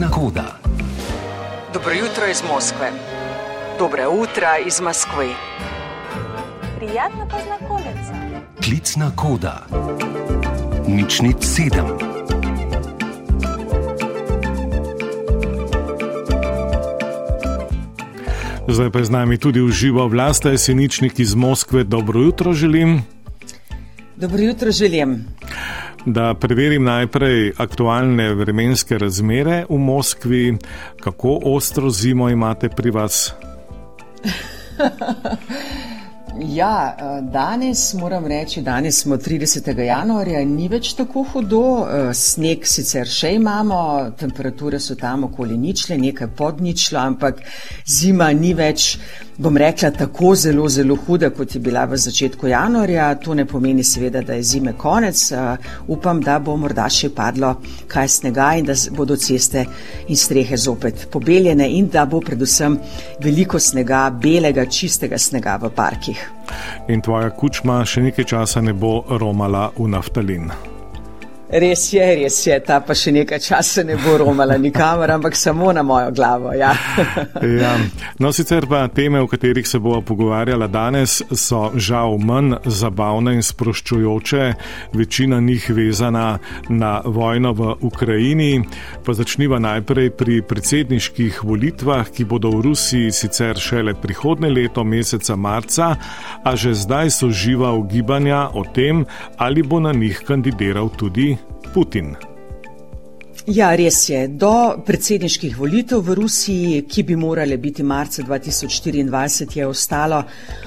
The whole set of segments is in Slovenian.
Nočna koda. Dobro jutro iz Moskve. Dobro jutro iz Moskve. Prijazna poznakolica. Klicna koda. Nič nič sedem. Zdaj pa je z nami tudi v živo vlasta Jeseničnik iz Moskve. Dobro jutro želim. Dobro jutro želim. Da preverim najprej aktualne vremenske razmere v Moskvi, kako ostro zimo imate pri vas. Ja, eh, danes moram reči, danes smo 30. januarja ni več tako hudo. Eh, Sneg sicer še imamo, temperature so tam okoli ničle, nekaj pod ničlo, ampak zima ni več, bom rekla, tako zelo, zelo huda, kot je bila v začetku januarja. To ne pomeni seveda, da je zime konec. Upam, da bo morda še padlo kaj snega in da bodo ceste in strehe zopet pobeljene in da bo predvsem veliko snega, belega, čistega snega v parkih. In tvoja kučma še nekaj časa ne bo romala v naftalin. Res je, res je, ta pa še nekaj časa ne bo romala nikamor, ampak samo na mojo glavo. Ja. Ja. No, sicer pa teme, o katerih se bomo pogovarjala danes, so žal manj zabavne in sproščujoče, večina njih vezana na vojno v Ukrajini. Pa začniva najprej pri predsedniških volitvah, ki bodo v Rusiji sicer šele prihodne leto, meseca marca, a že zdaj so živa ugibanja o tem, ali bo na njih kandidiral tudi Putin. Ja, res je. Do predsedniških volitev v Rusiji, ki bi morale biti marca 2024, je ostalo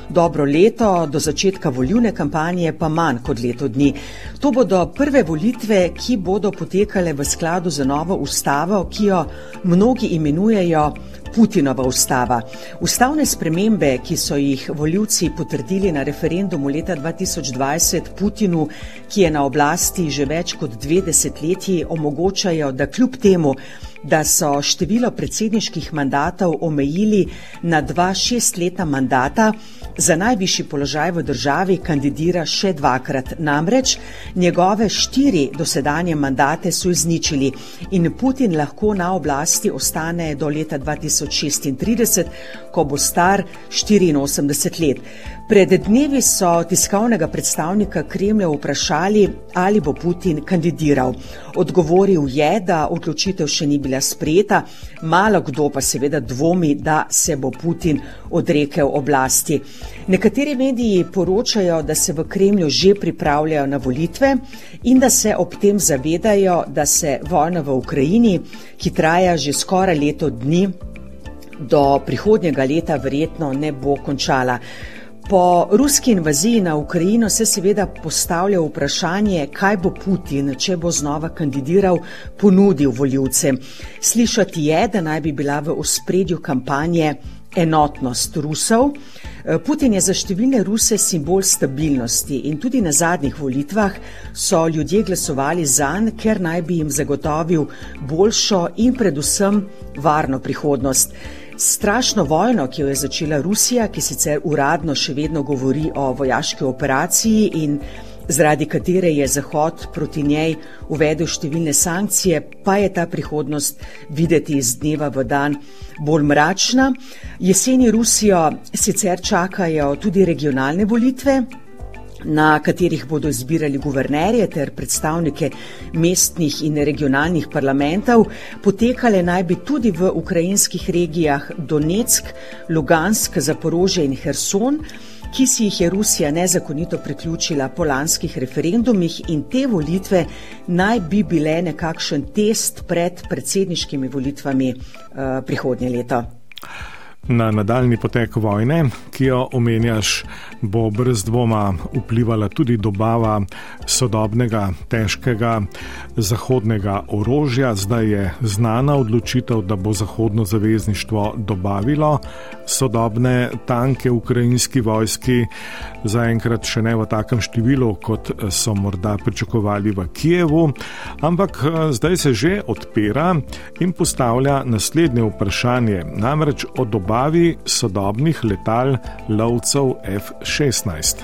dobro leto, do začetka volivne kampanje pa manj kot leto dni. To bodo prve volitve, ki bodo potekale v skladu z novo ustavo, ki jo mnogi imenujejo Putinova ustava. Ustavne spremembe, ki so jih voljivci potrdili na referendumu leta 2020 Putinu, ki je na oblasti že več kot dve desetletji, omogočajo, da kljub temu, da so število predsedniških mandatov omejili na dva šestletna mandata, za najvišji položaj v državi kandidira še dvakrat. Namreč njegove štiri dosedanje mandate so izničili in Putin lahko na oblasti ostane do leta 2036, ko bo star 84 let. Pred dnevi so tiskovnega predstavnika Kremlja vprašali, ali bo Putin kandidiral. Odgovoril je, da odločitev še ni bila sprejeta, malo kdo pa seveda dvomi, da se bo Putin odrekel oblasti. Nekateri mediji poročajo, da se v Kremlju že pripravljajo na volitve in da se ob tem zavedajo, da se vojna v Ukrajini, ki traja že skoraj leto dni, do prihodnjega leta verjetno ne bo končala. Po ruski invaziji na Ukrajino se seveda postavlja vprašanje, kaj bo Putin, če bo znova kandidiral, ponudil voljivcem. Slišati je, da naj bi bila v ospredju kampanje enotnost Rusov. Putin je za številne Ruse simbol stabilnosti in tudi na zadnjih volitvah so ljudje glasovali zanj, ker naj bi jim zagotovil boljšo in predvsem varno prihodnost. Strašno vojno, ki jo je začela Rusija, ki sicer uradno še vedno govori o vojaški operaciji in zaradi katere je Zahod proti njej uvedel številne sankcije, pa je ta prihodnost videti iz dneva v dan bolj mračna. Jeseni Rusijo sicer čakajo tudi regionalne volitve, na katerih bodo izbirali guvernerje ter predstavnike mestnih in regionalnih parlamentov. Potekale naj bi tudi v ukrajinskih regijah Donetsk, Lugansk, Zaporožje in Herson ki si jih je Rusija nezakonito priključila po lanskih referendumih in te volitve naj bi bile nekakšen test pred predsedniškimi volitvami uh, prihodnje leto. Na nadaljni potek vojne, ki jo omenjaš, bo brez dvoma vplivala tudi dobava sodobnega, težkega zahodnega orožja. Zdaj je znana odločitev, da bo Zahodno zavezništvo dobavilo sodobne tanke ukrajinski vojski, zaenkrat še ne v takem številu, kot so morda pričakovali v Kijevu, ampak zdaj se že odpira in postavlja naslednje vprašanje, namreč o dobavi dobavi sodobnih letal lovcev F-16.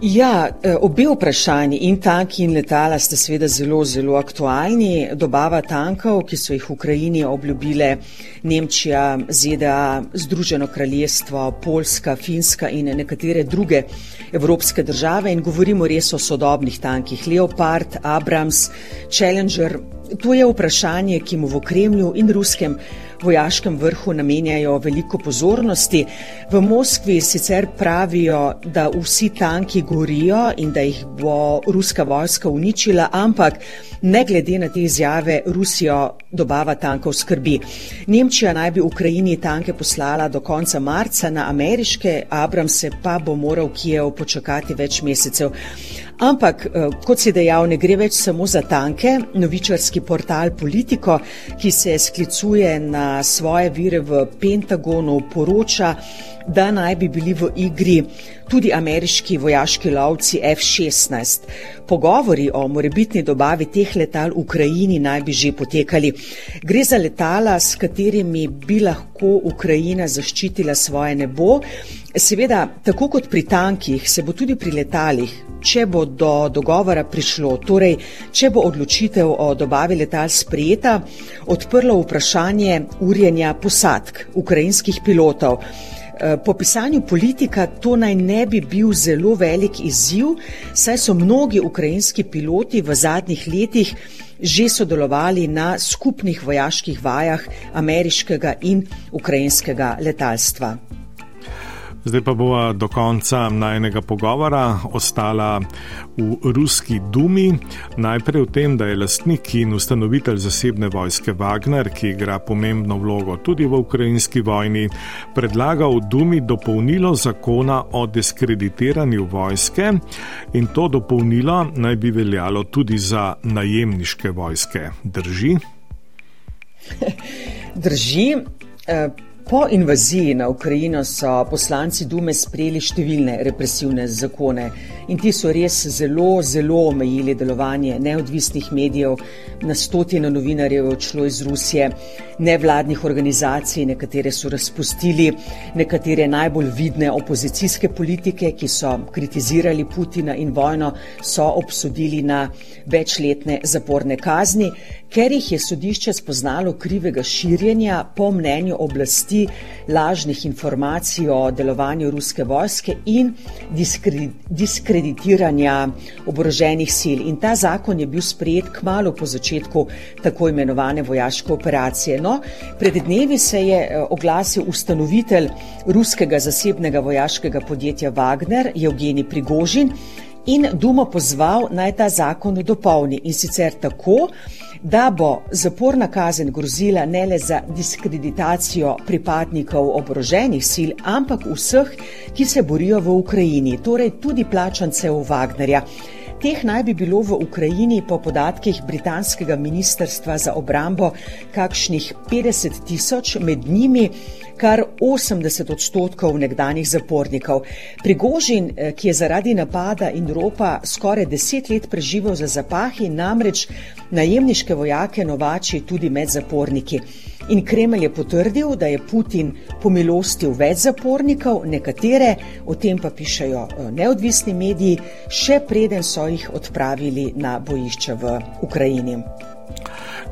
Ja, eh, obe vprašanji in tanki in letala sta seveda zelo, zelo aktualni. Dobava tankov, ki so jih v Ukrajini obljubile Nemčija, ZDA, Združeno kraljestvo, Poljska, Finska in nekatere druge evropske države in govorimo res o sodobnih tankih Leopard, Abrams, Challenger. To je vprašanje, ki mu v Kremlju in ruskem vojaškem vrhu namenjajo veliko pozornosti. V Moskvi sicer pravijo, da vsi tanki gorijo in da jih bo ruska vojska uničila, ampak ne glede na te izjave Rusijo dobava tankov skrbi. Nemčija naj bi Ukrajini tanke poslala do konca marca, na ameriške Abramse pa bo moral Kijev počakati več mesecev. Ampak, eh, kot si dejal, ne gre več samo za tanke. Novičarski portal Politico, ki se sklicuje na svoje vire v Pentagonu, poroča, da naj bi bili v igri tudi ameriški vojaški lovci F-16. Pogovori o morebitni dobavi teh letal v Ukrajini naj bi že potekali. Gre za letala, s katerimi bi lahko Ukrajina zaščitila svoje nebo. Seveda, tako kot pri tankih, se bo tudi pri letalih, če bo do dogovora prišlo, torej če bo odločitev o dobavi letal sprejeta, odprlo vprašanje urjenja posadk ukrajinskih pilotov. Eh, po pisanju politika to naj ne bi bil zelo velik izziv, saj so mnogi ukrajinski piloti v zadnjih letih že sodelovali na skupnih vojaških vajah ameriškega in ukrajinskega letalstva. Zdaj pa bova do konca najnega pogovora ostala v ruski dumi. Najprej o tem, da je lastnik in ustanovitelj zasebne vojske Wagner, ki igra pomembno vlogo tudi v ukrajinski vojni, predlagal v dumi dopolnilo zakona o diskreditiranju vojske in to dopolnilo naj bi veljalo tudi za najemniške vojske. Drži? Drži. Uh... Po invaziji na Ukrajino so poslanci Dume sprejeli številne represivne zakone in ti so res zelo, zelo omejili delovanje neodvisnih medijev. Na stotine novinarjev je odšlo iz Rusije, nevladnih organizacij, nekatere so razpustili, nekatere najbolj vidne opozicijske politike, ki so kritizirali Putina in vojno, so obsodili na večletne zaporne kazni ker jih je sodišče spoznalo krivega širjenja po mnenju oblasti lažnih informacij o delovanju ruske vojske in diskreditiranja oboroženih sil. In ta zakon je bil sprejet kmalo po začetku tako imenovane vojaške operacije. No, pred dnevi se je eh, oglasil ustanovitelj ruskega zasebnega vojaškega podjetja Wagner, Evgeni Prigožin, in Dumo pozval naj ta zakon dopolni in sicer tako, da bo zaporna kazen grozila ne le za diskreditacijo pripadnikov oboroženih sil, ampak vseh, ki se borijo v Ukrajini, torej tudi plačancev Wagnerja. Teh naj bi bilo v Ukrajini po podatkih britanskega ministrstva za obrambo kakšnih 50 tisoč, med njimi kar 80 odstotkov nekdanjih zapornikov. Prigožin, eh, ki je zaradi napada in ropa skoraj deset let preživel za zapahi, namreč najemniške vojake novači tudi med zaporniki. In Kremelj je potrdil, da je Putin pomilostil več zapornikov, nekatere, o tem pa pišajo eh, neodvisni mediji, še preden so jih odpravili na bojišče v Ukrajini.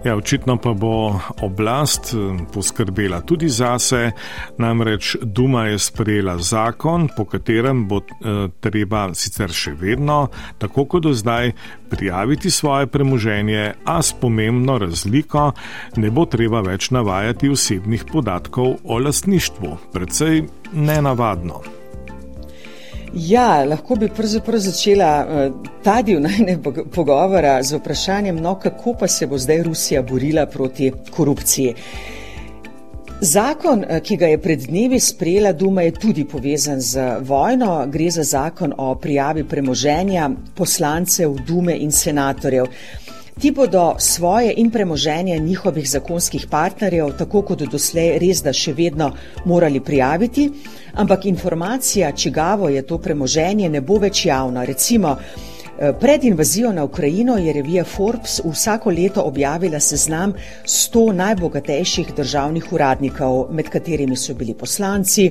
Ja, očitno pa bo oblast eh, poskrbela tudi zase, namreč Duma je sprejela zakon, po katerem bo eh, treba sicer še vedno, tako kot do zdaj, prijaviti svoje premoženje, a s pomembno razliko ne bo treba več navajati osebnih podatkov o lastništvu. Predvsej nenavadno. Ja, lahko bi pravzaprav začela uh, ta del najnega pogovora z vprašanjem, no, kako pa se bo zdaj Rusija borila proti korupciji. Zakon, eh, ki ga je pred dnevi sprejela Duma, je tudi povezan z vojno. Gre za zakon o prijavi premoženja poslancev Dume in senatorjev. Ti bodo svoje in premoženje njihovih zakonskih partnerjev, tako kot doslej, res da še vedno morali prijaviti, ampak informacija, čigavo je to premoženje, ne bo več javna. Recimo, Pred invazijo na Ukrajino je revija Forbes vsako leto objavila seznam 100 najbogatejših državnih uradnikov, med katerimi so bili poslanci,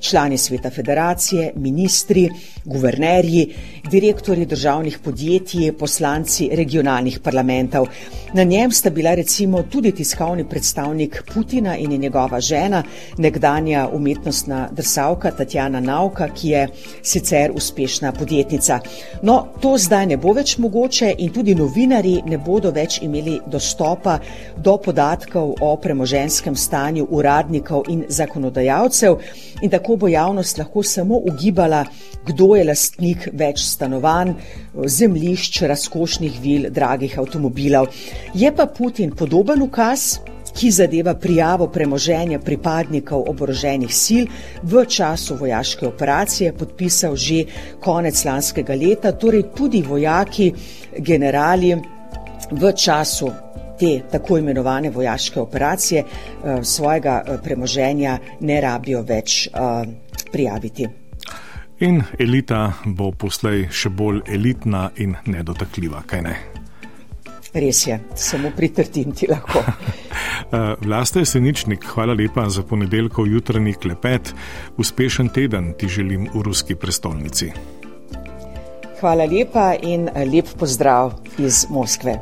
člani sveta federacije, ministri, guvernerji, direktori državnih podjetij, poslanci regionalnih parlamentov. Na njem sta bila recimo tudi tiskovni predstavnik Putina in njegova žena, nekdanja umetnostna drsavka Tatjana Nauka, ki je sicer uspešna podjetnica. No, to zdaj ne bo več mogoče in tudi novinari ne bodo več imeli dostopa do podatkov o premoženskem stanju uradnikov in zakonodajalcev in tako bo javnost lahko samo ugibala, kdo je lastnik več stanovanj, zemlišč, razkošnih vil, dragih avtomobilov. Je pa Putin podoben ukaz, ki zadeva prijavo premoženja pripadnikov oboroženih sil v času vojaške operacije, podpisal že konec lanskega leta, torej tudi vojaki, generali v času te tako imenovane vojaške operacije eh, svojega eh, premoženja ne rabijo več eh, prijaviti. In elita bo poslej še bolj elitna in nedotakljiva, kaj ne? Res je, samo pritrdim ti lahko. Vlasta Jeseničnik, hvala lepa za ponedeljkov jutranji klepet. Uspešen teden ti želim v ruski prestolnici. Hvala lepa in lep pozdrav iz Moskve.